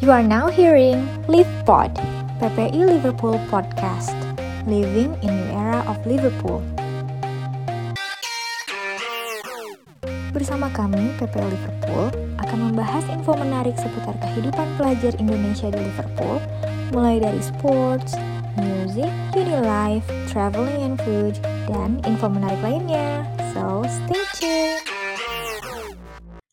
You are now hearing LivePod, PPI Liverpool Podcast, Living in New Era of Liverpool. Bersama kami, PPI Liverpool, akan membahas info menarik seputar kehidupan pelajar Indonesia di Liverpool, mulai dari sports, music, uni life, traveling and food, dan info menarik lainnya. So, stay tuned!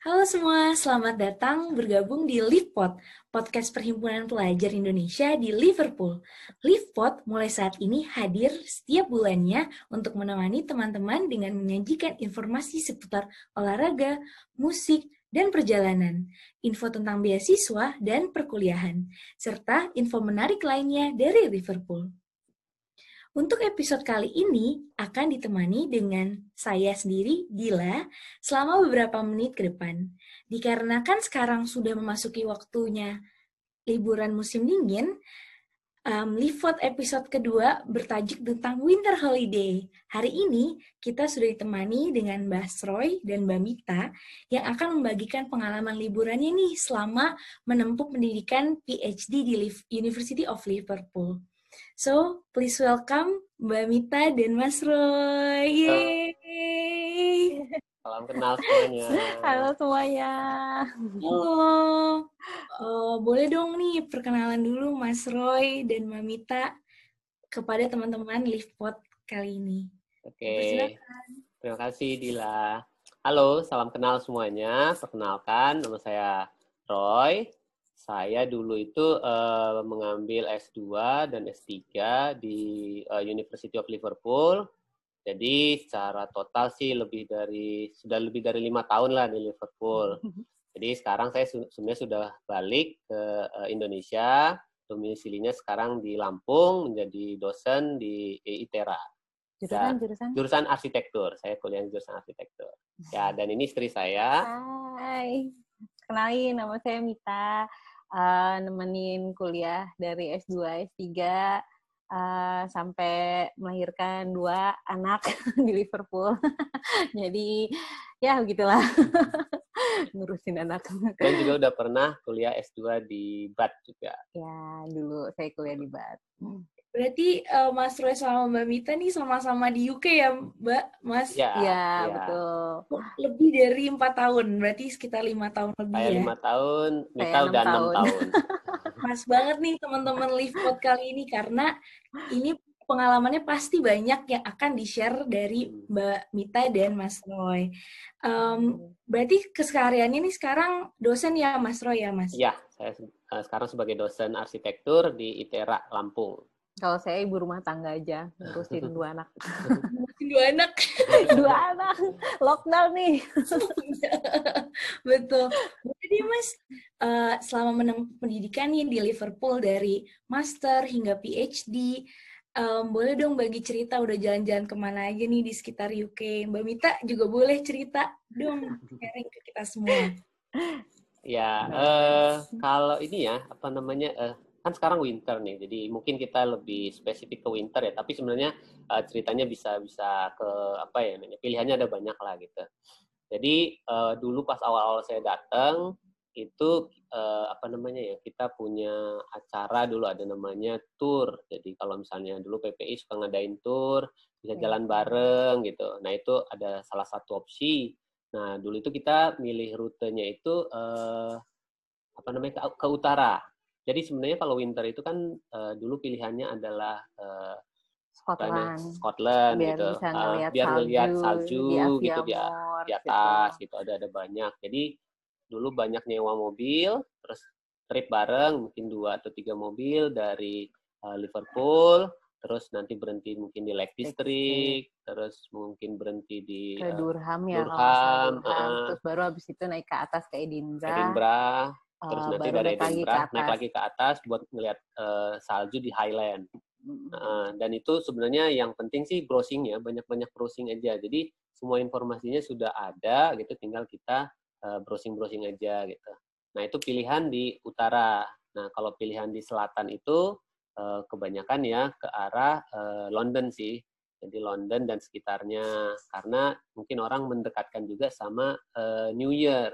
Halo semua, selamat datang bergabung di LivePod, podcast Perhimpunan Pelajar Indonesia di Liverpool. LivePod mulai saat ini hadir setiap bulannya untuk menemani teman-teman dengan menyajikan informasi seputar olahraga, musik, dan perjalanan, info tentang beasiswa dan perkuliahan, serta info menarik lainnya dari Liverpool. Untuk episode kali ini akan ditemani dengan saya sendiri, Dila, selama beberapa menit ke depan. Dikarenakan sekarang sudah memasuki waktunya liburan musim dingin, um, Livot episode kedua bertajuk tentang Winter Holiday. Hari ini kita sudah ditemani dengan Mbak Roy dan Mbak Mita yang akan membagikan pengalaman liburannya nih selama menempuh pendidikan PhD di University of Liverpool. So, please welcome Mbak Mita dan Mas Roy. Yeay. Salam kenal semuanya. Halo semuanya. Halo. Oh, boleh dong nih perkenalan dulu Mas Roy dan Mbak Mita kepada teman-teman Livepod kali ini. Oke. Terima kasih Dila. Halo, salam kenal semuanya. Perkenalkan, nama saya Roy saya dulu itu uh, mengambil S2 dan S3 di uh, University of Liverpool. Jadi secara total sih lebih dari sudah lebih dari lima tahun lah di Liverpool. Jadi sekarang saya sebenarnya sudah balik ke uh, Indonesia. Domisilinya sekarang di Lampung menjadi dosen di ITERA. Jurusan, jurusan? Jurusan arsitektur. Saya kuliah di jurusan arsitektur. Ya, dan ini istri saya. Hai. Kenalin, nama saya Mita uh, nemenin kuliah dari S2, S3 uh, sampai melahirkan dua anak di Liverpool. Jadi ya begitulah ngurusin anak. Dan juga udah pernah kuliah S2 di BAT juga. Ya, dulu saya kuliah di BAT. Berarti uh, Mas Roy sama Mbak Mita nih sama-sama di UK ya, Mbak? Mas? Ya, ya, ya. betul. Lebih dari empat tahun, berarti sekitar lima tahun lebih Saya ya? lima tahun, Mita udah enam tahun. tahun. Pas banget nih teman-teman Livepod kali ini, karena ini pengalamannya pasti banyak yang akan di-share dari Mbak Mita dan Mas Roy. Um, berarti kesehariannya nih sekarang dosen ya Mas Roy ya, Mas? Iya, saya uh, sekarang sebagai dosen arsitektur di ITERA Lampung. Kalau saya ibu rumah tangga aja, ngurusin dua anak. dua anak. dua anak. Lockdown nih. Betul. Jadi Mas, uh, selama menempuh pendidikan nih di Liverpool dari master hingga PhD, um, boleh dong bagi cerita udah jalan-jalan ke mana aja nih di sekitar UK. Mbak Mita juga boleh cerita dong, sharing ke kita semua. Ya, uh, kalau ini ya, apa namanya, uh, kan sekarang winter nih, jadi mungkin kita lebih spesifik ke winter ya. Tapi sebenarnya uh, ceritanya bisa bisa ke apa ya, pilihannya ada banyak lah gitu. Jadi uh, dulu pas awal-awal saya datang itu uh, apa namanya ya kita punya acara dulu ada namanya tour. Jadi kalau misalnya dulu PPI suka ngadain tour bisa jalan bareng gitu. Nah itu ada salah satu opsi. Nah dulu itu kita milih rutenya itu uh, apa namanya ke, ke utara jadi sebenarnya kalau winter itu kan uh, dulu pilihannya adalah uh, Scotland, Scotland biar gitu, bisa ngeliat uh, biar ngelihat salju, di gitu di, di atas gitu. gitu ada ada banyak. Jadi dulu banyak nyewa mobil, terus trip bareng mungkin dua atau tiga mobil dari uh, Liverpool, terus nanti berhenti mungkin di Lake District, terus mungkin berhenti di ke Durham ya, Durham, Durham. Uh, terus baru habis itu naik ke atas ke Edinburgh. Edinburgh terus uh, nanti dari Edinburgh naik, naik lagi ke atas buat melihat uh, salju di Highland. Uh, dan itu sebenarnya yang penting sih browsingnya banyak-banyak browsing aja. Jadi semua informasinya sudah ada gitu, tinggal kita uh, browsing-browsing aja gitu. Nah itu pilihan di utara. Nah kalau pilihan di selatan itu uh, kebanyakan ya ke arah uh, London sih. Jadi London dan sekitarnya karena mungkin orang mendekatkan juga sama uh, New Year.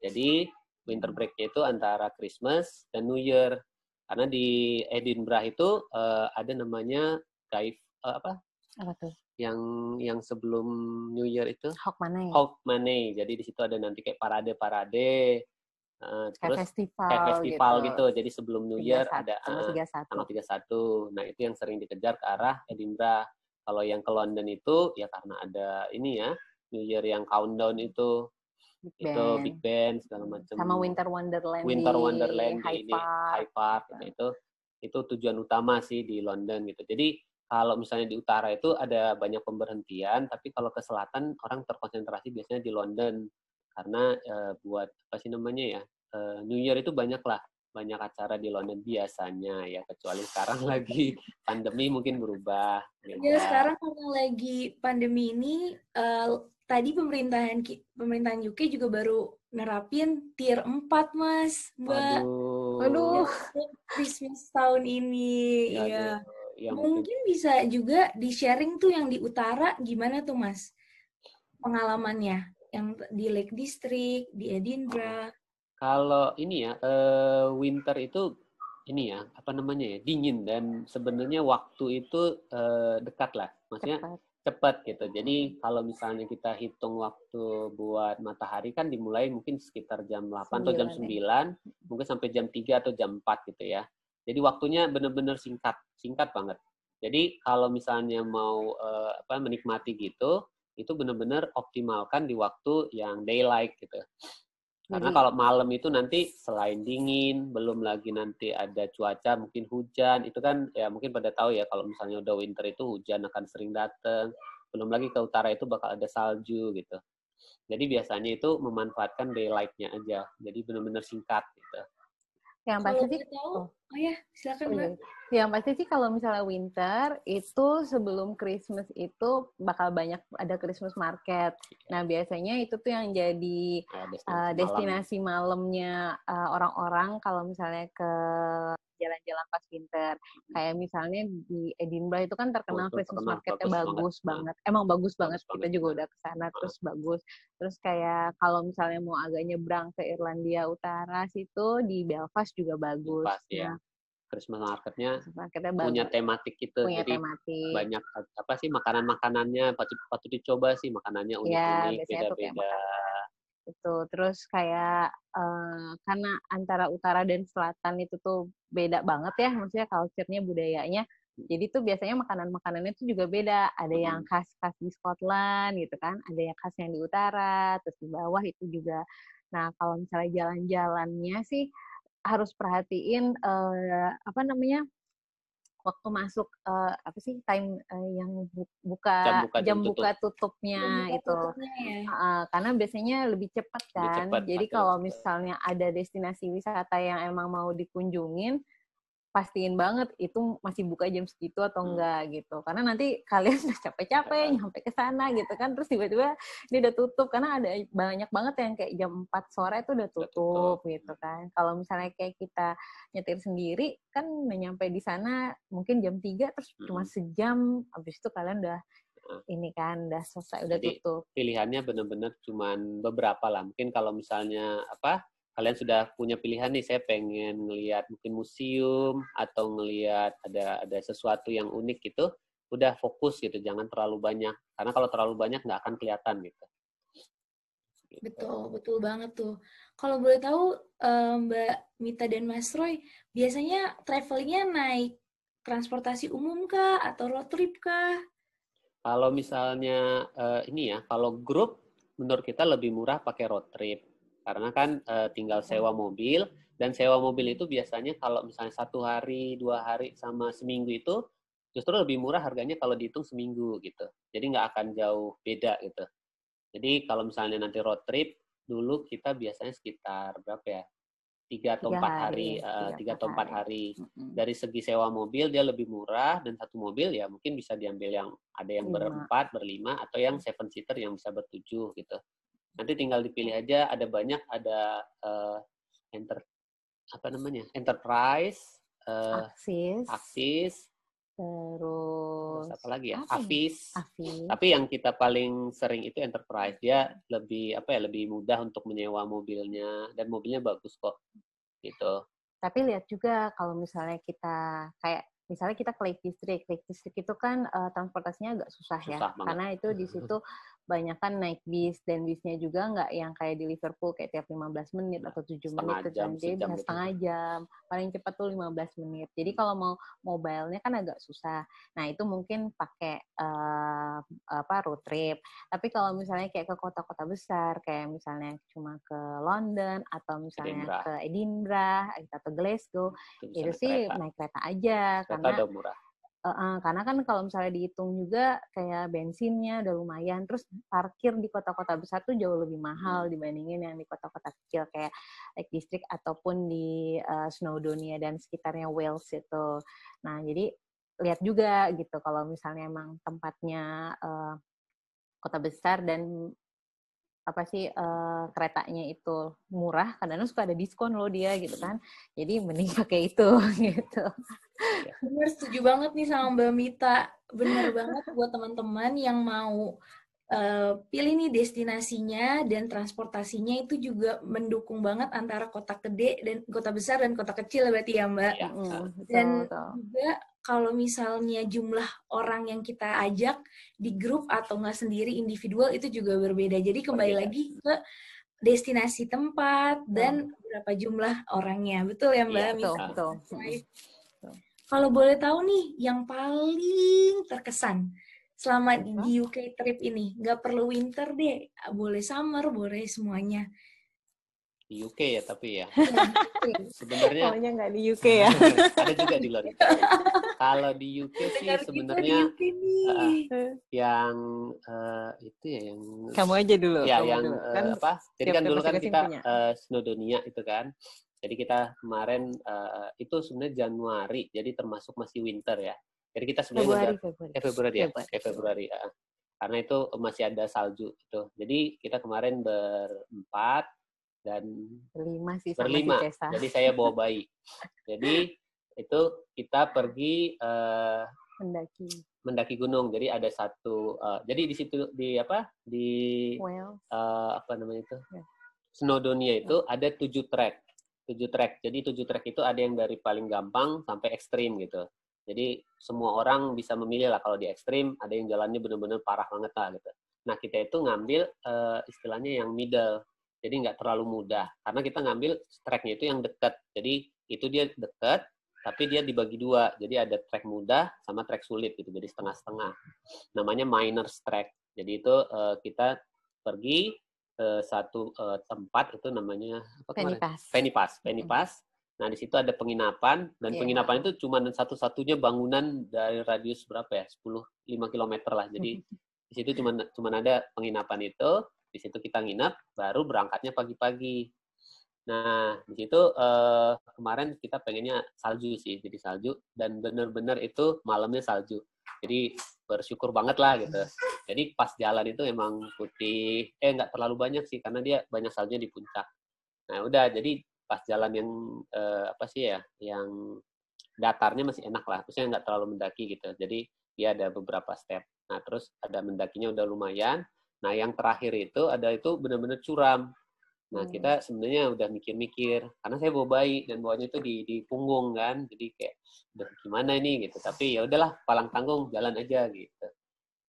Jadi winter break-nya itu antara Christmas dan New Year. Karena di Edinburgh itu uh, ada namanya Guy uh, apa? Apa tuh? Yang yang sebelum New Year itu Hawkmane. Hawkmane. Jadi di situ ada nanti kayak parade-parade. Uh, Kayak terus festival, kayak festival gitu. Jadi sebelum New Year 31, ada tanggal uh, 31. tanggal 31. Nah, itu yang sering dikejar ke arah Edinburgh. Kalau yang ke London itu ya karena ada ini ya, New Year yang countdown itu Big itu Band. Big Band segala macam. Sama Winter Wonderland Winter Wonderland di Hyde ini Park. Hyde Park gitu. itu itu tujuan utama sih di London gitu. Jadi kalau misalnya di utara itu ada banyak pemberhentian, tapi kalau ke selatan orang terkonsentrasi biasanya di London karena eh, buat apa sih namanya ya eh, New Year itu banyak lah banyak acara di London biasanya ya kecuali sekarang lagi pandemi mungkin berubah. Ya beda. sekarang karena lagi pandemi ini, eh, tadi pemerintahan pemerintahan UK juga baru nerapin tier 4 mas, mbak. Waduh. Waduh. Untuk Christmas tahun ini, Ya, ya. aduh. Ya, mungkin Mungkin bisa juga di sharing tuh yang di utara gimana tuh mas pengalamannya yang di Lake District, di Edinburgh. Kalau ini ya, eh, winter itu ini ya, apa namanya ya, dingin dan sebenarnya waktu itu eh, dekat lah, maksudnya Cepat. cepat gitu. Jadi kalau misalnya kita hitung waktu buat matahari kan dimulai mungkin sekitar jam 8 atau jam Sembilan, 9, mungkin sampai jam 3 atau jam 4 gitu ya. Jadi waktunya benar-benar singkat, singkat banget. Jadi kalau misalnya mau eh, apa menikmati gitu, itu benar-benar optimalkan di waktu yang daylight gitu. Karena Jadi- kalau malam itu nanti selain dingin, belum lagi nanti ada cuaca mungkin hujan, itu kan ya mungkin pada tahu ya kalau misalnya udah winter itu hujan akan sering datang. Belum lagi ke utara itu bakal ada salju gitu. Jadi biasanya itu memanfaatkan daylight-nya aja. Jadi benar-benar singkat gitu. Yang pasti sih tahu, oh. oh ya silakan Oh, mbak. iya. Yang pasti sih kalau misalnya winter itu sebelum Christmas itu bakal banyak ada Christmas market. Nah biasanya itu tuh yang jadi Nah, destinasi, uh, malam. destinasi malamnya uh, orang-orang kalau misalnya ke jalan-jalan pas winter. Kayak misalnya di Edinburgh itu kan terkenal itu Christmas terkenal, marketnya bagus bagus, banget. banget. Emang bagus banget. Bagus Kita banget, juga udah ke sana terus bagus. Terus kayak kalau misalnya mau agak nyebrang ke Irlandia Utara situ di Belfast juga bagus. Belfast, ya. Nah, Christmas marketnya marketnya punya bagus. tematik gitu. Punya Jadi tematik. banyak apa sih makanan-makanannya patut patut dicoba sih makanannya Iya, unik-unik, biasanya tuh kayak Itu terus kayak eh, karena antara utara dan selatan itu tuh beda banget ya, maksudnya culture-nya, budayanya. Jadi tuh biasanya makanan-makanannya tuh juga beda. Ada yang khas-khas di Scotland gitu kan, ada yang khas yang di utara, terus di bawah itu juga. Nah, kalau misalnya jalan-jalannya sih harus perhatiin eh, apa namanya? Waktu masuk eh, apa sih time eh, yang bu- buka Jam buka, jam buka tutupnya Buka itu. tutupnya ya. Uh, karena biasanya lebih cepat Lebih kan. cepat, Jadi kalau lebih misalnya ada destinasi wisata yang emang mau dikunjungin, pastiin banget itu masih buka jam segitu atau Hmm. enggak gitu. Karena nanti kalian udah capek-capek Ya. nyampe ke sana gitu kan, terus tiba-tiba ini udah tutup karena ada banyak banget yang kayak jam 4 sore itu udah tutup. tutup gitu kan. Kalau misalnya kayak kita nyetir sendiri kan nyampe di sana mungkin jam 3 terus cuma Mm. sejam habis itu kalian udah ini kan udah selesai udah Jadi, tutup. Pilihannya benar-benar cuman beberapa lah. Mungkin kalau misalnya apa kalian sudah punya pilihan nih, saya pengen ngelihat mungkin museum atau ngelihat ada ada sesuatu yang unik gitu, udah fokus gitu, jangan terlalu banyak. Karena kalau terlalu banyak nggak akan kelihatan gitu. Gitu. Betul, betul banget tuh. Kalau boleh tahu eh, Mbak Mita dan Mas Roy, biasanya travelingnya naik transportasi umum kah atau road trip kah? Kalau misalnya eh, ini ya, kalau grup menurut kita lebih murah pakai road trip karena kan eh, tinggal sewa mobil dan sewa mobil itu biasanya kalau misalnya satu hari, dua hari sama seminggu itu justru lebih murah harganya kalau dihitung seminggu gitu. Jadi nggak akan jauh beda gitu. Jadi kalau misalnya nanti road trip dulu kita biasanya sekitar berapa ya? Tiga atau empat hari, hari, eh, tiga, atau empat hari. dari segi sewa mobil dia lebih murah dan satu mobil ya mungkin bisa diambil yang ada yang berempat berlima atau yang seven seater yang bisa bertujuh gitu nanti tinggal dipilih aja ada banyak ada eh, enter apa namanya enterprise eh, Aksis, aksis Terus, Terus apa lagi ya? ya? Avis. Avis. Tapi yang kita paling sering itu Enterprise. Dia lebih apa ya? Lebih mudah untuk menyewa mobilnya dan mobilnya bagus kok. Gitu. Tapi lihat juga kalau misalnya kita kayak misalnya kita ke Lake District, Lake District itu kan eh, transportasinya agak susah, ya, Susah banget. karena itu di situ banyak kan naik bis dan bisnya juga nggak yang kayak di Liverpool kayak tiap 15 menit atau 7 Setengah menit ke jam, sejam bisa gitu. setengah jam, paling cepat tuh 15 menit. Jadi kalau mau mobile-nya kan agak susah. Nah itu mungkin pakai eh, apa road trip. Tapi kalau misalnya kayak ke kota-kota besar, kayak misalnya cuma ke London atau misalnya Edinburgh. ke Edinburgh atau Glasgow, Itu itu sih kereta. naik kereta aja Kereta karena udah murah. Eh, karena kan kalau misalnya dihitung juga kayak bensinnya udah lumayan terus parkir di kota-kota besar tuh jauh lebih mahal dibandingin yang di kota-kota kecil kayak Lake District ataupun di eh, Snowdonia dan sekitarnya Wales itu. Nah, jadi lihat juga gitu kalau misalnya emang tempatnya eh, kota besar dan apa sih eh, keretanya itu murah kadang-kadang suka ada diskon loh dia gitu kan jadi mending pakai itu gitu Bener, setuju banget nih sama Mbak Mita. Bener banget buat teman-teman yang mau eh, pilih nih destinasinya dan transportasinya itu juga mendukung banget antara kota gede dan kota besar dan kota kecil berarti ya Mbak. Ya, betul, Dan betul. juga kalau misalnya jumlah orang yang kita ajak di grup atau nggak sendiri individual itu juga berbeda. Jadi kembali Berbeda. lagi ke destinasi tempat dan berapa jumlah orangnya. Betul ya Mbak? Iya, betul betul. Kalau boleh tahu nih, yang paling terkesan selama di UK trip ini, nggak perlu winter deh, boleh summer, boleh semuanya. Di UK ya tapi ya. Ya, Sebenarnya Pokoknya nggak di UK ya ada juga di luar. Kalau di UK sih sebenarnya UK nih. yang eh, itu ya yang kamu aja dulu ya kamu yang dulu. eh, kan apa? Jadi kan dulu kan kita punya. eh, Snowdonia itu kan. Jadi kita kemarin eh, itu sebenarnya Januari, jadi termasuk masih winter ya. Jadi kita sebenarnya Februari Februari eh, Februari ya, Februari. eh, Februari ya. Karena itu masih ada salju itu. Jadi kita kemarin berempat dan berlima sih sama berlima. si Cesa Jadi saya bawa bayi. Jadi itu kita pergi eh, mendaki mendaki gunung. Jadi ada satu. eh, jadi di situ di apa di well eh, apa namanya itu Ya. Snowdonia itu ada tujuh trek. Tujuh trek. Jadi tujuh trek itu ada yang dari paling gampang sampai ekstrim gitu. Jadi semua orang bisa memilih lah kalau di ekstrim ada yang jalannya benar-benar parah banget lah gitu. Nah kita itu ngambil eh, istilahnya yang middle. Jadi nggak terlalu mudah karena kita ngambil treknya itu yang dekat. Jadi itu dia dekat tapi dia dibagi dua. Jadi ada trek mudah sama trek sulit gitu. Jadi setengah-setengah. Namanya miners track. Jadi itu eh, kita pergi ke satu eh, tempat itu namanya apa Penny? Pass Penny Pass. Penny Pass. Nah, di situ ada penginapan dan Iya. penginapan itu cuma satu-satunya bangunan dari radius berapa ya? 10 5 km lah. Jadi di situ cuma cuma ada penginapan itu, di situ kita nginap, baru berangkatnya pagi-pagi. Nah, di situ eh, kemarin kita pengennya salju sih, jadi salju dan benar-benar itu malamnya salju. Jadi bersyukur banget lah gitu. Jadi pas jalan itu emang putih, eh nggak terlalu banyak sih karena dia banyak saljunya di puncak. Nah udah, jadi pas jalan yang eh, apa sih ya, yang datarnya masih enak lah, maksudnya nggak terlalu mendaki gitu. Jadi dia ada beberapa step. Nah terus ada mendakinya udah lumayan. Nah yang terakhir itu ada itu benar-benar curam. Nah Hmm. kita sebenarnya udah mikir-mikir, karena saya bawa bayi dan bawanya itu di, di punggung kan, jadi kayak udah gimana ini gitu. Tapi ya udahlah, palang tanggung jalan aja gitu.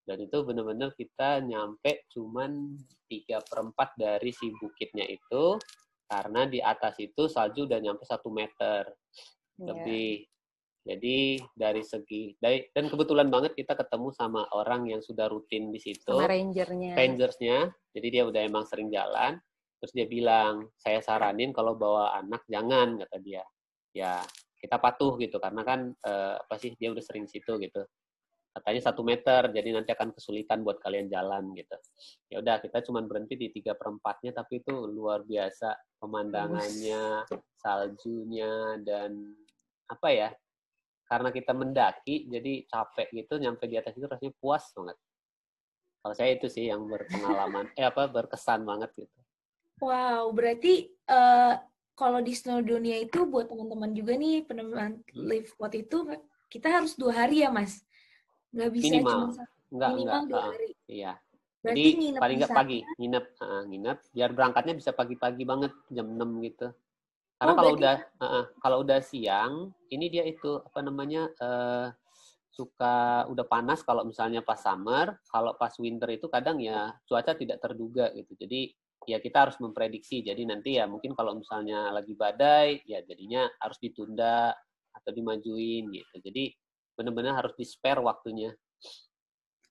Dan itu benar-benar kita nyampe cuman tiga perempat dari si bukitnya itu, karena di atas itu salju udah nyampe satu meter Iya. lebih. Jadi dari segi dari dan kebetulan banget kita ketemu sama orang yang sudah rutin di situ, sama rangernya rangersnya. Jadi dia udah emang sering jalan. Terus dia bilang, saya saranin kalau bawa anak jangan kata dia. Ya kita patuh gitu karena kan eh, apa sih dia udah sering situ gitu. Katanya satu meter, jadi nanti akan kesulitan buat kalian jalan gitu. Ya udah kita cuma berhenti di tiga perempatnya, tapi itu luar biasa pemandangannya, saljunya dan apa ya? Karena kita mendaki, jadi capek gitu, nyampe di atas itu rasanya puas banget. Kalau saya itu sih yang berpengalaman, eh apa berkesan banget gitu. Wow, berarti eh, kalau di Snowdonia itu buat teman-teman juga nih penemuan live pot itu kita harus dua hari ya mas nggak bisa Minimal. cuma satu- Enggak, minimal enggak. dua hari iya. berarti Jadi nginep paling nggak pagi, nginep, ah, nginep, biar berangkatnya bisa pagi-pagi banget jam 6 gitu. Karena Oh, kalau udah, ah, ah, kalau udah siang, ini dia itu apa namanya eh, suka udah panas kalau misalnya pas summer, kalau pas winter itu kadang ya cuaca tidak terduga gitu. Jadi ya kita harus memprediksi. Jadi nanti ya mungkin kalau misalnya lagi badai, ya jadinya harus ditunda atau dimajuin gitu. Jadi benar-benar harus di spare waktunya.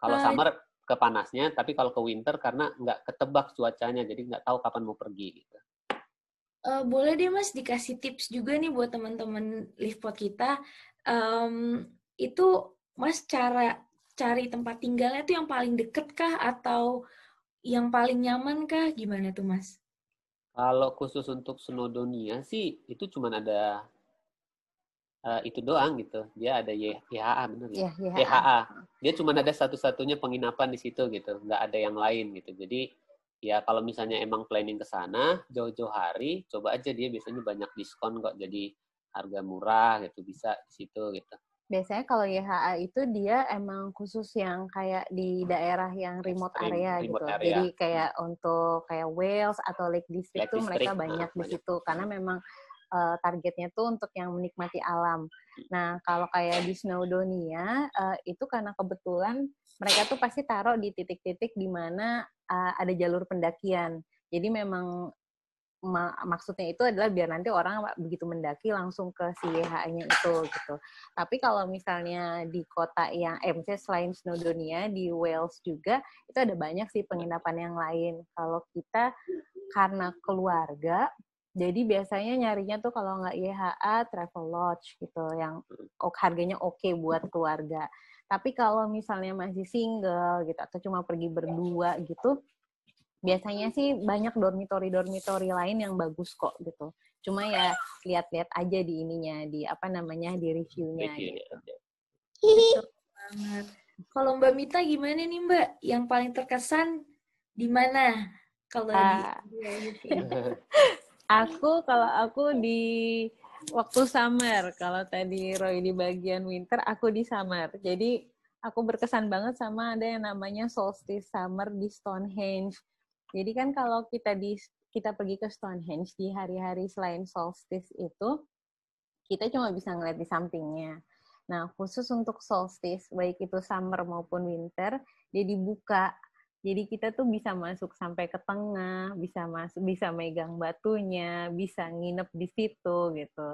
Kalau Ah, summer ke panasnya, tapi kalau ke winter karena nggak ketebak cuacanya, jadi nggak tahu kapan mau pergi gitu. Eh, boleh deh mas dikasih tips juga nih buat teman-teman liftpot kita. Em, itu mas cara cari tempat tinggalnya tuh yang paling deket kah atau yang paling nyaman kah? Gimana tuh mas? Kalau khusus untuk Snowdonia sih itu cuma ada eh, itu doang gitu. Dia ada YHA bener ya? Ya, ya. YHA. Dia cuma ada satu-satunya penginapan di situ gitu, nggak ada yang lain gitu. Jadi ya kalau misalnya emang planning ke sana jauh-jauh hari, coba aja dia biasanya banyak diskon kok. Jadi harga murah gitu bisa di situ gitu. Biasanya kalau YHA itu dia emang khusus yang kayak di daerah yang remote area remote gitu. area. Jadi kayak untuk kayak Wales atau Lake District Lake tuh mereka banyak nah, di banyak. situ karena memang eh, targetnya tuh untuk yang menikmati alam. Nah, kalau kayak di Snowdonia eh, itu karena kebetulan mereka tuh pasti taruh di titik-titik di mana eh, ada jalur pendakian. Jadi memang ma- maksudnya itu adalah biar nanti orang begitu mendaki langsung ke si YHA-nya itu gitu. Tapi kalau misalnya di kota yang, eh selain Snowdonia di Wales juga itu ada banyak sih penginapan yang lain. Kalau kita karena keluarga, jadi biasanya nyarinya tuh kalau nggak YHA travel lodge gitu, yang harganya oke buat keluarga. Tapi kalau misalnya masih single gitu atau cuma pergi berdua gitu, biasanya sih banyak dormitori-dormitori lain yang bagus kok gitu. Cuma ya lihat-lihat aja di ininya, di apa namanya di reviewnya gitu. Betul banget. Kalau Mbak Mita gimana nih Mbak? Yang paling terkesan di mana? Kalau Ah. di Aku kalau aku di waktu summer, kalau tadi Roy di bagian winter, aku di summer. Jadi aku berkesan banget sama ada yang namanya solstice summer di Stonehenge. Jadi kan kalau kita di kita pergi ke Stonehenge di hari-hari selain solstice itu, kita cuma bisa ngeliat di sampingnya. Nah, khusus untuk solstice, baik itu summer maupun winter, dia dibuka. Jadi kita tuh bisa masuk sampai ke tengah, bisa masuk, bisa megang batunya, bisa nginep di situ gitu.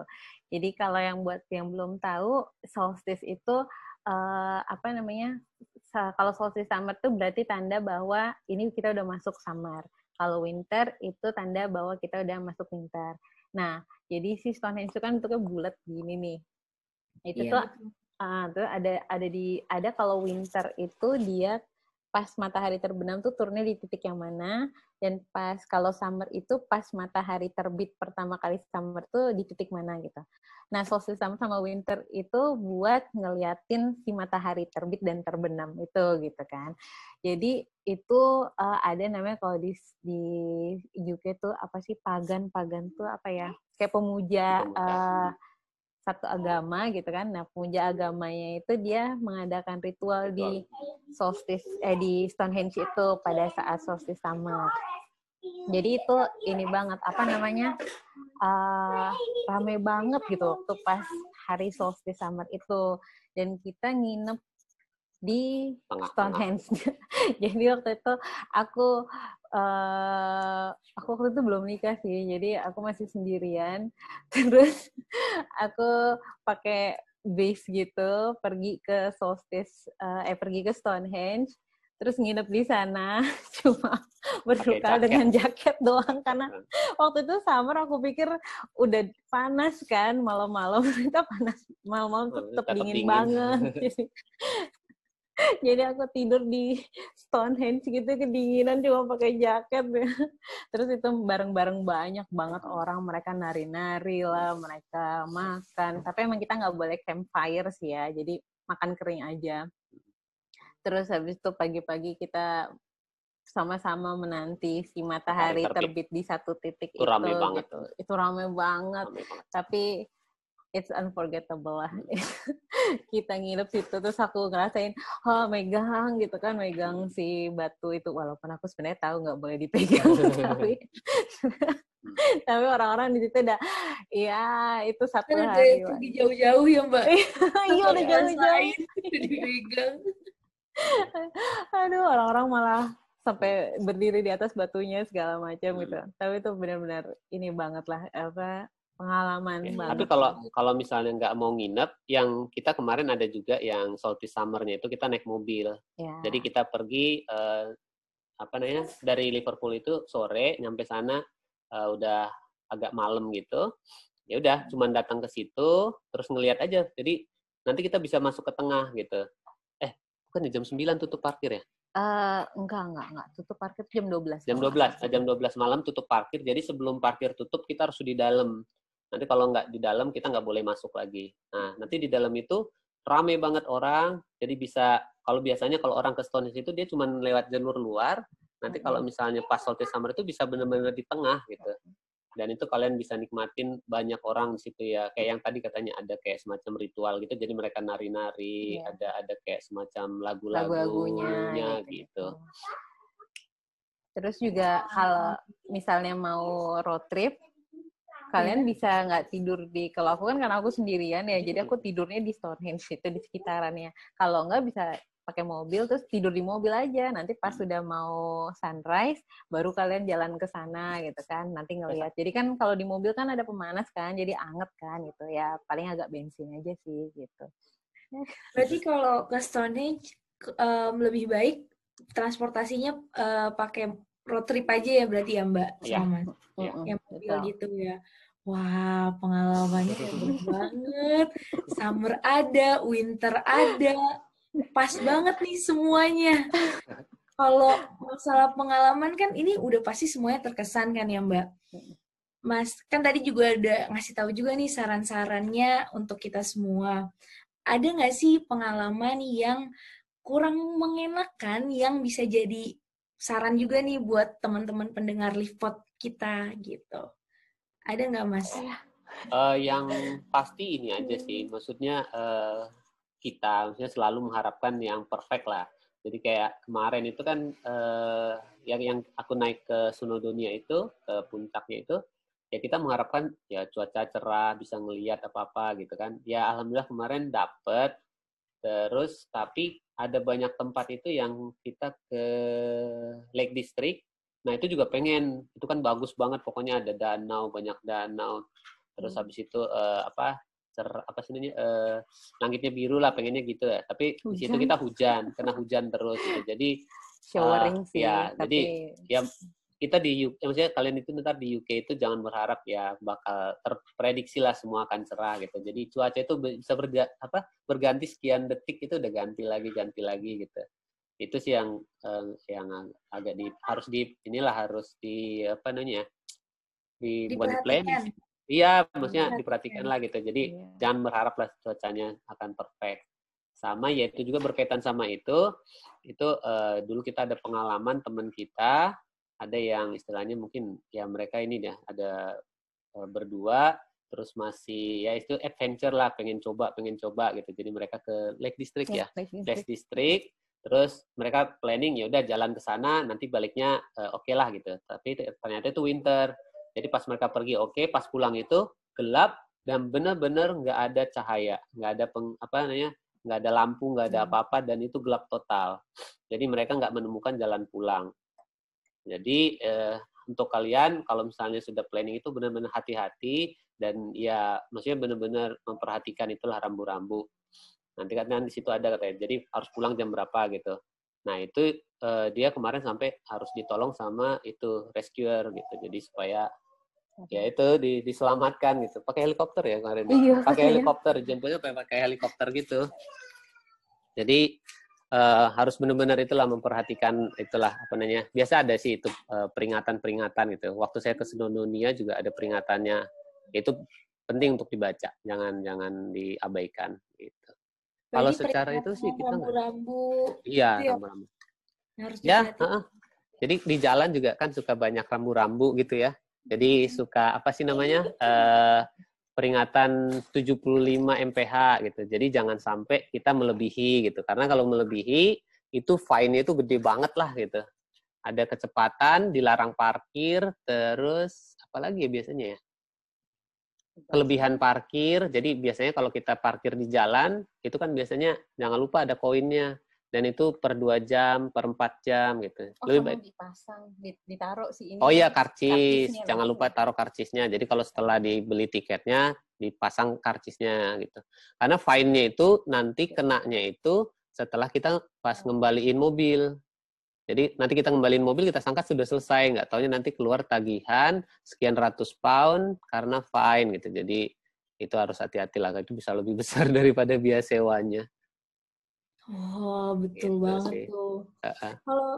Jadi kalau yang buat yang belum tahu, solstice itu eh, apa namanya? Kalau solstice summer tuh berarti tanda bahwa ini kita udah masuk summer. Kalau winter itu tanda bahwa kita udah masuk winter. Nah, jadi si Stonehenge itu kan bentuknya bulat gini nih. Itu Iya, tuh ah, tuh ada ada di ada kalau winter itu dia pas matahari terbenam tuh turunnya di titik yang mana dan pas kalau summer itu pas matahari terbit pertama kali summer tuh di titik mana gitu. Nah, solstice summer sama winter itu buat ngeliatin si matahari terbit dan terbenam itu gitu kan. Jadi itu eh, ada namanya kalau di di UK tuh apa sih pagan pagan tuh apa ya kayak pemuja Pemuja. Satu agama gitu kan. Nah, pemuja agamanya itu dia mengadakan ritual di solstice eh di Stonehenge itu pada saat solstice summer. Jadi itu ini banget apa namanya eh rame banget gitu waktu pas hari solstice summer itu dan kita nginep di. Stonehenge. Jadi waktu itu aku eh aku waktu itu belum nikah sih, jadi aku masih sendirian. Terus aku pakai base gitu, pergi ke solstice, eh, eh pergi ke Stonehenge, terus nginep di sana, cuma berbekal jaket. dengan jaket doang karena Hmm. waktu itu summer aku pikir udah panas kan malam-malam ternyata panas malam-malam Oh, tetap tetap dingin, dingin. banget jadi, aku tidur di Stonehenge gitu kedinginan cuma pakai jaket terus itu bareng-bareng banyak banget orang mereka nari-nari lah mereka makan tapi emang kita nggak boleh campfire sih ya jadi makan kering aja terus habis itu pagi-pagi kita sama-sama menanti si matahari Matahari terbit. di satu titik Itu rame banget. gitu. Itu rame banget. Rame banget. Tapi it's unforgettable lah. kita nginep situ terus aku ngerasain, oh megang gitu kan, megang si batu itu walaupun aku sebenarnya tahu nggak boleh dipegang tapi tapi orang-orang di situ udah, ya itu satu kan hari. Pergi jauh-jauh ya mbak. Iya udah jauh-jauh. dipegang. Aduh orang-orang malah sampai berdiri di atas batunya segala macam Hmm. gitu. Tapi itu benar-benar ini banget lah apa pengalaman Oke. banget. Tapi kalau kalau misalnya nggak mau nginep, yang kita kemarin ada juga yang salty summernya itu kita naik mobil. ya. Jadi kita pergi eh, apa namanya dari Liverpool itu sore nyampe sana eh, udah agak malam gitu. Ya udah, cuman datang ke situ terus ngelihat aja. Jadi nanti kita bisa masuk ke tengah gitu. Eh, bukan ya, jam 9 tutup parkir ya? Eh, enggak enggak enggak tutup parkir jam 12. Jam 12, eh, jam 12 malam tutup parkir. Jadi sebelum parkir tutup kita harus di dalam. Nanti kalau nggak di dalam kita nggak boleh masuk lagi. Nah, nanti di dalam itu rame banget orang. Jadi bisa kalau biasanya kalau orang ke Stonehenge itu dia cuma lewat jalur luar. Nanti kalau misalnya pas Salty Summer itu bisa benar-benar di tengah gitu. Dan itu kalian bisa nikmatin banyak orang di situ ya. Kayak yang tadi katanya ada kayak semacam ritual gitu. Jadi mereka nari-nari, Iya. ada ada kayak semacam lagu-lagunya lagu-lagunya gitu. gitu. Terus juga kalau misalnya mau road trip, kalian bisa nggak tidur di kalau aku kan karena aku sendirian ya, jadi aku tidurnya di Stonehenge itu di sekitarannya. Kalau nggak bisa pakai mobil terus tidur di mobil aja. Nanti pas sudah mau sunrise baru kalian jalan ke sana gitu kan. Nanti ngelihat. Jadi kan kalau di mobil kan ada pemanas kan, jadi anget kan gitu ya. Paling agak bensin aja sih gitu. Berarti kalau ke Stonehenge em, lebih baik transportasinya eh, pakai road trip aja ya berarti ya Mbak Iya. sama Iya. Mm-mm, yang mobil betul. gitu ya. Wah, pengalamannya hebat banget. Summer ada, winter ada. Pas banget nih semuanya. Kalau masalah pengalaman kan ini udah pasti semuanya terkesan kan ya Mbak? Mas, kan tadi juga ada ngasih tahu juga nih saran-sarannya untuk kita semua. Ada nggak sih pengalaman yang kurang mengenakan yang bisa jadi saran juga nih buat teman-teman pendengar Livepod kita gitu? Ada nggak Mas? Eh, yang pasti ini aja sih, maksudnya eh, kita maksudnya selalu mengharapkan yang perfect lah. Jadi kayak kemarin itu kan eh, yang yang aku naik ke Sunodonia itu ke puncaknya itu, ya kita mengharapkan ya cuaca cerah, bisa ngelihat apa apa gitu kan. Ya alhamdulillah kemarin dapet. Terus tapi ada banyak tempat itu yang kita ke Lake District. Nah itu juga pengen, itu kan bagus banget. Pokoknya ada danau, banyak danau. Terus Hmm. habis itu eh, apa cer apa sih namanya eh, langitnya biru lah pengennya gitu ya. Tapi di situ Hujan. kita hujan, kena hujan terus gitu. Jadi Showering sih, ya, tapi ya kita di UK, maksudnya kalian itu ntar di UK itu jangan berharap ya bakal terprediksi lah semua akan cerah gitu. Jadi cuaca itu bisa berga, apa berganti sekian detik itu udah ganti lagi ganti lagi gitu. Itu sih yang eh, yang ag- agak di harus di inilah harus di apa namanya ya, di bukan di plan. Iya, maksudnya Diperhatikan. lah gitu. Jadi Iya. jangan berharap lah cuacanya akan perfect. Sama ya itu juga berkaitan sama itu. Itu eh, dulu kita ada pengalaman teman kita, ada yang istilahnya mungkin ya mereka ini ya ada eh, berdua terus masih ya itu adventure lah, pengen coba, pengen coba gitu. Jadi mereka ke Lake District ya. Lake District. Lake District terus mereka planning ya udah jalan ke sana nanti baliknya eh, oke lah gitu tapi te- ternyata itu winter jadi pas mereka pergi oke pas pulang itu gelap dan bener-bener nggak ada cahaya nggak ada peng, apa namanya nggak ada lampu nggak ada Hmm. apa-apa dan itu gelap total jadi mereka nggak menemukan jalan pulang jadi eh, untuk kalian kalau misalnya sudah planning itu benar-benar hati-hati dan ya maksudnya benar-benar memperhatikan itulah rambu-rambu. Nanti katanya di situ ada katanya jadi harus pulang jam berapa gitu. Nah itu eh, dia kemarin sampai harus ditolong sama itu rescuer gitu. Jadi supaya ya itu di, diselamatkan gitu. Pakai helikopter ya kemarin ya? Iya, pakai pakai. helikopter jemputnya pakai pakai helikopter gitu. Jadi eh, harus benar-benar itulah memperhatikan itulah apa namanya biasa ada sih itu eh, peringatan-peringatan gitu. Waktu saya ke Sedononia juga ada peringatannya. Itu penting untuk dibaca jangan jangan diabaikan gitu. Kalau secara itu sih kita nggak iya Itu ya, rambu-rambu. Harus ya jadi di jalan juga kan suka banyak rambu-rambu gitu ya. Jadi suka apa sih namanya eh peringatan 75 mph gitu. Jadi jangan sampai kita melebihi gitu. Karena kalau melebihi itu fine-nya itu gede banget lah gitu. Ada kecepatan, dilarang parkir, terus apalagi ya biasanya ya? Kelebihan parkir. Jadi biasanya kalau kita parkir di jalan, itu kan biasanya jangan lupa ada koinnya dan itu per dua jam, per empat jam gitu. Oh, Lebih baik dipasang, ditaruh sih ini. Oh iya karcis, jangan lupa taruh karcisnya. Jadi kalau setelah dibeli tiketnya dipasang karcisnya gitu. Karena fine-nya itu nanti kenanya itu setelah kita pas oh. ngembaliin mobil. Jadi nanti kita ngembaliin mobil kita sangka sudah selesai, nggak taunya nanti keluar tagihan sekian ratus pound karena fine gitu. Jadi itu harus hati-hati lah, itu bisa lebih besar daripada biaya sewanya. Oh, betul gitu banget sih. tuh. Uh-uh. Kalau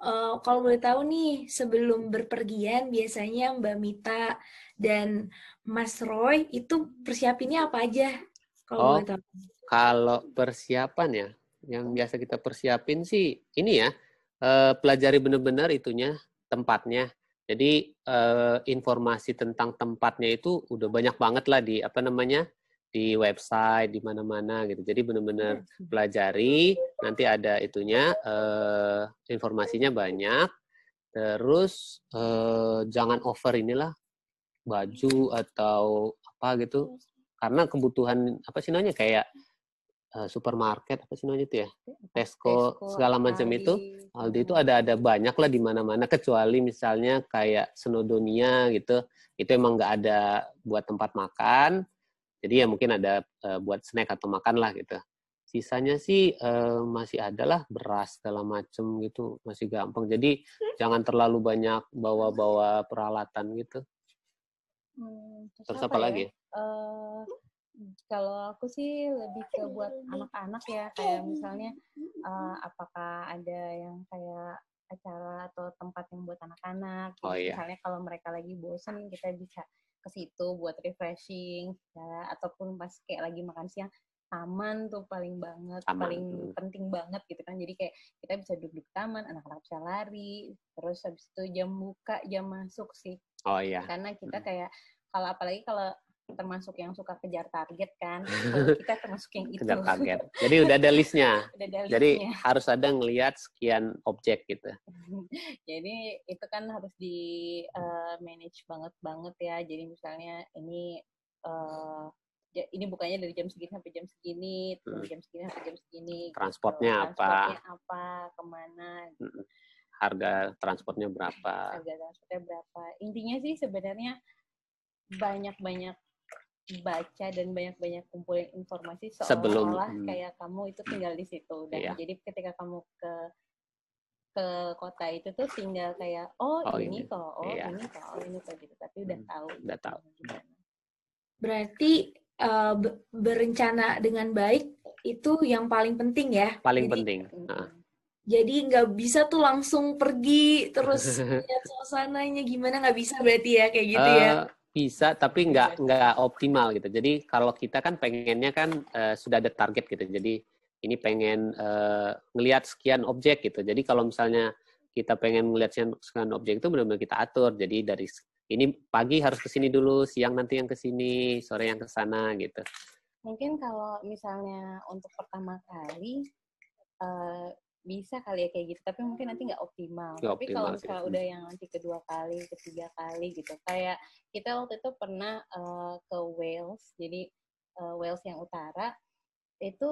uh, kalau boleh tahu nih, sebelum berpergian biasanya Mbak Mita dan Mas Roy itu persiapinnya apa aja? Kalau oh, boleh tahu. Kalau persiapan ya, yang biasa kita persiapin sih ini ya, uh, pelajari benar-benar itunya, tempatnya. Jadi uh, informasi tentang tempatnya itu udah banyak banget lah di apa namanya di website di mana-mana gitu. Jadi benar-benar iya pelajari, nanti ada itunya uh, informasinya banyak. Terus uh, jangan over inilah baju atau apa gitu. Karena kebutuhan apa sih namanya kayak uh, supermarket apa sih namanya itu ya? Tesco, Tesco segala macam itu. Aldi itu ada ada banyak lah di mana-mana kecuali misalnya kayak Snowdonia gitu. Itu emang nggak ada buat tempat makan jadi ya mungkin ada uh, buat snack atau makan lah gitu. Sisanya sih uh, masih ada lah beras segala macem gitu, masih gampang. Jadi jangan terlalu banyak bawa-bawa peralatan gitu. Hmm, terus, terus apa, apa ya? lagi? Uh, kalau aku sih lebih ke buat anak-anak ya, kayak misalnya uh, apakah ada yang kayak acara atau tempat yang buat anak-anak. Oh, iya. Misalnya kalau mereka lagi bosen, kita bisa ke situ buat refreshing ya. Ataupun pas kayak lagi makan siang taman tuh paling banget taman. paling penting banget gitu kan. Jadi kayak kita bisa duduk di taman anak-anak bisa lari terus habis itu jam buka jam masuk sih. Oh iya. Karena kita kayak kalau apalagi kalau termasuk yang suka kejar target kan kita termasuk yang itu kejar target jadi udah ada listnya udah ada jadi harus ada ngelihat sekian objek gitu jadi itu kan harus di uh, manage banget banget ya jadi misalnya ini uh, ini bukannya dari jam segini sampai jam segini, hmm. jam segini sampai jam segini. Transportnya gitu. apa? Transportnya apa? Ke mana? Gitu. Harga transportnya berapa? Harga transportnya berapa? Intinya sih sebenarnya banyak-banyak baca dan banyak-banyak kumpulin informasi seolah-olah hmm. kayak kamu itu tinggal di situ. Dan iya. jadi ketika kamu ke ke kota itu tuh tinggal kayak oh, oh ini kok oh iya. ini kok oh ini kok gitu. Tapi udah hmm, tahu udah tahu. berarti uh, berencana dengan baik itu yang paling penting ya? Paling jadi, penting. Uh. jadi nggak bisa tuh langsung pergi terus lihat suasananya gimana nggak bisa berarti ya kayak gitu uh, ya? Eh, bisa tapi nggak nggak optimal gitu. Jadi kalau kita kan pengennya kan uh, sudah ada target gitu. Jadi ini pengen uh, ngelihat sekian objek gitu. Jadi kalau misalnya kita pengen ngelihat sekian objek itu benar-benar kita atur. Jadi dari ini pagi harus ke sini dulu siang nanti yang ke sini sore yang ke sana gitu. Mungkin kalau misalnya untuk pertama kali uh, bisa kali ya kayak gitu tapi mungkin nanti nggak optimal. Gak tapi kalau misalnya sih. udah yang nanti kedua kali ketiga kali gitu kayak kita waktu itu pernah uh, ke Wales jadi uh, Wales yang utara itu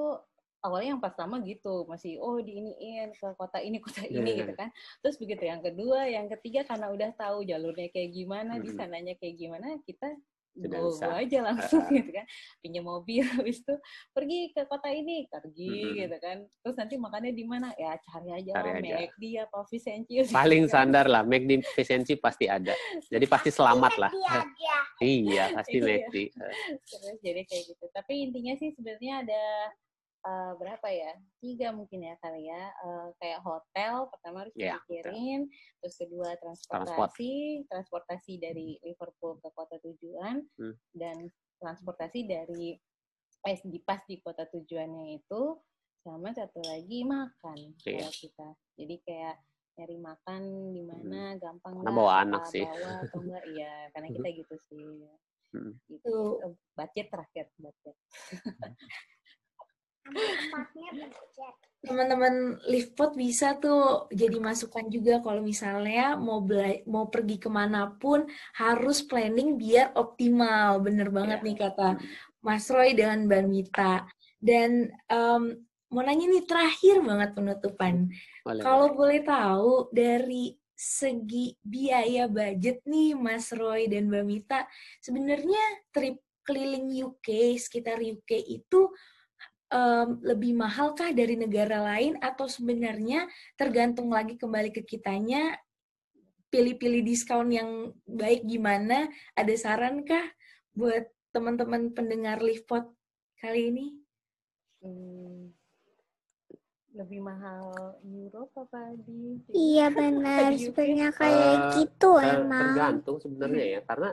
awalnya yang pas lama gitu masih oh diiniin ke kota ini kota iya, ini yeah. gitu kan terus begitu yang kedua yang ketiga karena udah tahu jalurnya kayak gimana mm -hmm. di sananya kayak gimana kita gue aja langsung uh, gitu kan. Pinjam mobil habis itu pergi ke kota ini pergi uh, gitu kan. Terus nanti makannya di mana? Ya cari aja cari lah aja. McD apa Vicenci paling sandar lah McD Vicenci pasti ada. Jadi pasti selamat lah. Iya pasti iya. McD terus jadi kayak gitu. Tapi intinya sih sebenarnya ada uh, berapa ya tiga mungkin ya kali ya uh, kayak hotel pertama harus yeah, dipikirin betul. terus kedua transportasi Transport. transportasi dari Liverpool ke kota tujuan hmm. dan transportasi dari eh di pas di kota tujuannya itu sama satu lagi makan yeah. kalau kita jadi kayak nyari makan di mana hmm. gampang nggak bawa anak sih bawa atau enggak iya karena kita gitu sih Hmm. Itu budget terakhir budget. Teman-teman Liftpot bisa tuh jadi masukan juga kalau misalnya mau bela- mau pergi ke mana pun harus planning biar optimal. Bener banget Iya. nih kata Mas Roy dengan Mbak Mita. Dan em, mau nanya nih terakhir banget penutupan. Boleh, Kalau boleh. boleh tahu dari segi biaya budget nih Mas Roy dan Mbak Mita, sebenarnya trip keliling UK, sekitar UK itu em, lebih mahalkah dari negara lain atau sebenarnya tergantung lagi kembali ke kitanya pilih-pilih diskon yang baik gimana? Ada saran kah buat teman-teman pendengar Liftpot kali ini? Hmm, lebih mahal Europe apa di Iya benar, UK? sebenarnya kayak Eh, gitu Ter- emang. tergantung sebenarnya ya karena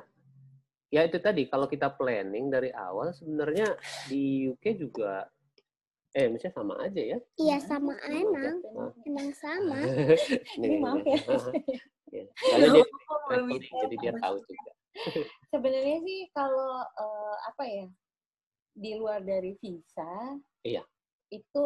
ya itu tadi kalau kita planning dari awal sebenarnya di UK juga eh misalnya sama aja ya Iya sama Iya, emang, Nah. emang sama. Ini maaf ya. Ya, soalnya dia jadi dia tahu juga. Sebenarnya sih kalau eh, apa ya di luar dari visa, Iya. itu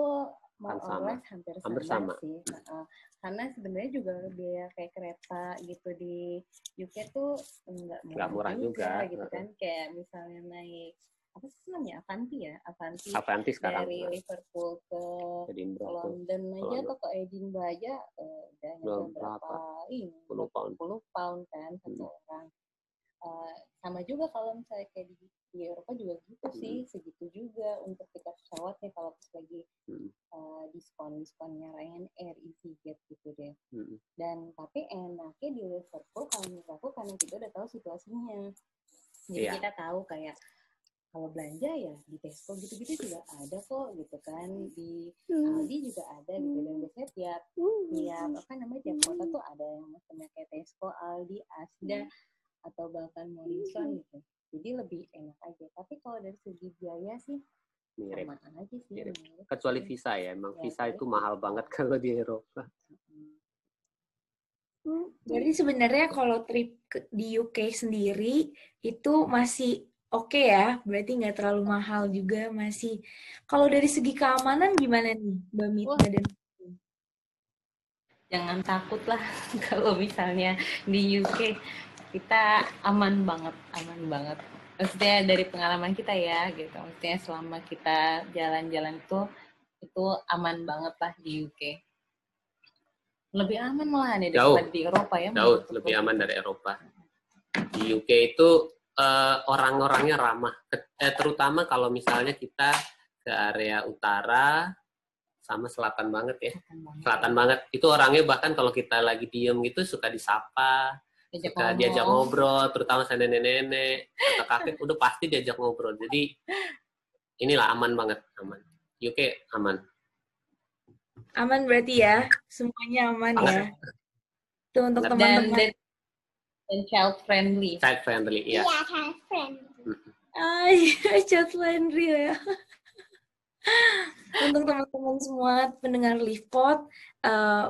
more Kan sama. hampir, Hampir sama, sama. sih. Heeh. karena sebenarnya juga biaya kayak kereta gitu di UK tuh nggak murah, murah juga, gitu heeh. kan. Kayak misalnya naik apa sih namanya Avanti ya, Avanti Avanti sekarang dari nah, Liverpool ke berapa? London aja London. atau ke Edinburgh aja eh, udah nyampe berapa ini 10 pound. 10 pound kan satu Hmm. orang Eh, sama juga kalau misalnya kayak di, di Eropa juga gitu sih segitu juga untuk tiket pesawatnya kalau pas lagi Hmm. eh, diskon diskonnya Ryanair, EasyJet gitu deh Hmm. dan tapi enaknya di Liverpool kalau menurut aku karena kita udah tahu situasinya jadi Iya. kita tahu kayak kalau belanja ya di Tesco gitu-gitu juga ada kok gitu kan di Hmm. Aldi juga ada gitu dan biasanya tiap tiap apa namanya tiap kota tuh ada yang macamnya kayak Tesco, Aldi, Asda atau bahkan Morrison gitu. Jadi lebih enak aja. Tapi kalau dari segi biaya sih Mirip. sama aja sih. Mirip. mirip Kecuali visa ya, emang Ya, visa itu mahal banget kalau di Eropa. Berarti sebenarnya kalau trip ke- di UK sendiri itu masih oke ya, berarti nggak terlalu mahal juga masih. Kalau dari segi keamanan gimana nih, Mbak Mita dan Jangan takut lah kalau misalnya di UK kita aman banget, aman banget. Maksudnya dari pengalaman kita ya gitu. Maksudnya selama kita jalan-jalan itu itu aman banget lah di UK. Lebih aman malah nih daripada di Eropa ya. Jauh lebih aman dari Eropa. Di UK itu eh, orang-orangnya ramah, eh, terutama kalau misalnya kita ke area utara sama selatan banget ya. Aman banget. Selatan banget. Itu orangnya bahkan kalau kita lagi diem gitu suka disapa, Diajak suka diajak ngobrol, terutama sama nenek-nenek atau kakek, udah pasti diajak ngobrol. Jadi inilah aman banget, aman. UK aman. aman berarti ya, semuanya aman Banget. ya. Itu untuk Dan- dan teman-teman. Dan, child friendly. Child friendly, ya. child friend. Ah, iya, chat laundry ya. Untuk teman-teman semua pendengar Liftpot, eh,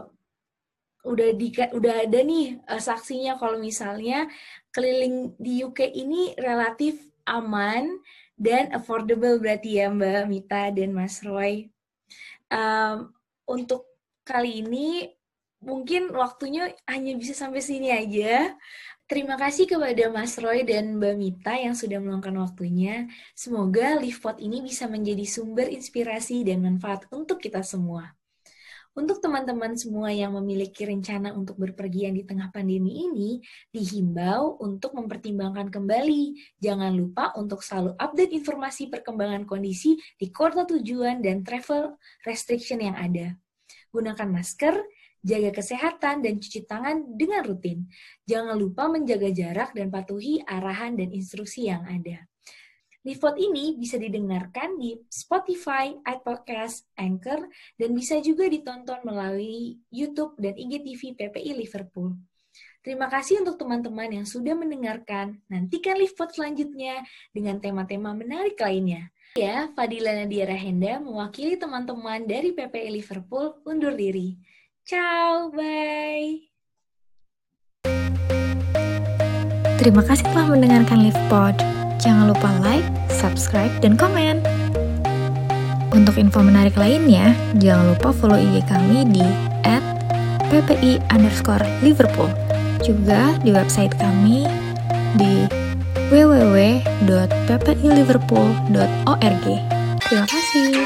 udah di udah ada nih eh, saksinya kalau misalnya keliling di UK ini relatif aman dan affordable berarti ya Mbak Mita dan Mas Roy. Em, untuk kali ini mungkin waktunya hanya bisa sampai sini aja. Terima kasih kepada Mas Roy dan Mbak Mita yang sudah meluangkan waktunya. Semoga Liftpot ini bisa menjadi sumber inspirasi dan manfaat untuk kita semua. Untuk teman-teman semua yang memiliki rencana untuk berpergian di tengah pandemi ini, dihimbau untuk mempertimbangkan kembali. Jangan lupa untuk selalu update informasi perkembangan kondisi di kota tujuan dan travel restriction yang ada. Gunakan masker, jaga kesehatan, dan cuci tangan dengan rutin. Jangan lupa menjaga jarak dan patuhi arahan dan instruksi yang ada. Liftpot ini bisa didengarkan di Spotify, iPodcast, Anchor, dan bisa juga ditonton melalui YouTube dan IGTV PPI Liverpool. Terima kasih untuk teman-teman yang sudah mendengarkan. Nantikan Liftpot selanjutnya dengan tema-tema menarik lainnya. Ya, Fadila Nadia Rahenda mewakili teman-teman dari PPI Liverpool undur diri. Ciao, bye. Terima kasih telah mendengarkan Liftpod. Jangan lupa like, subscribe, dan komen. Untuk info menarik lainnya, jangan lupa follow IG kami di ppi underscore Liverpool. Juga di website kami di www.ppiliverpool.org. Terima kasih.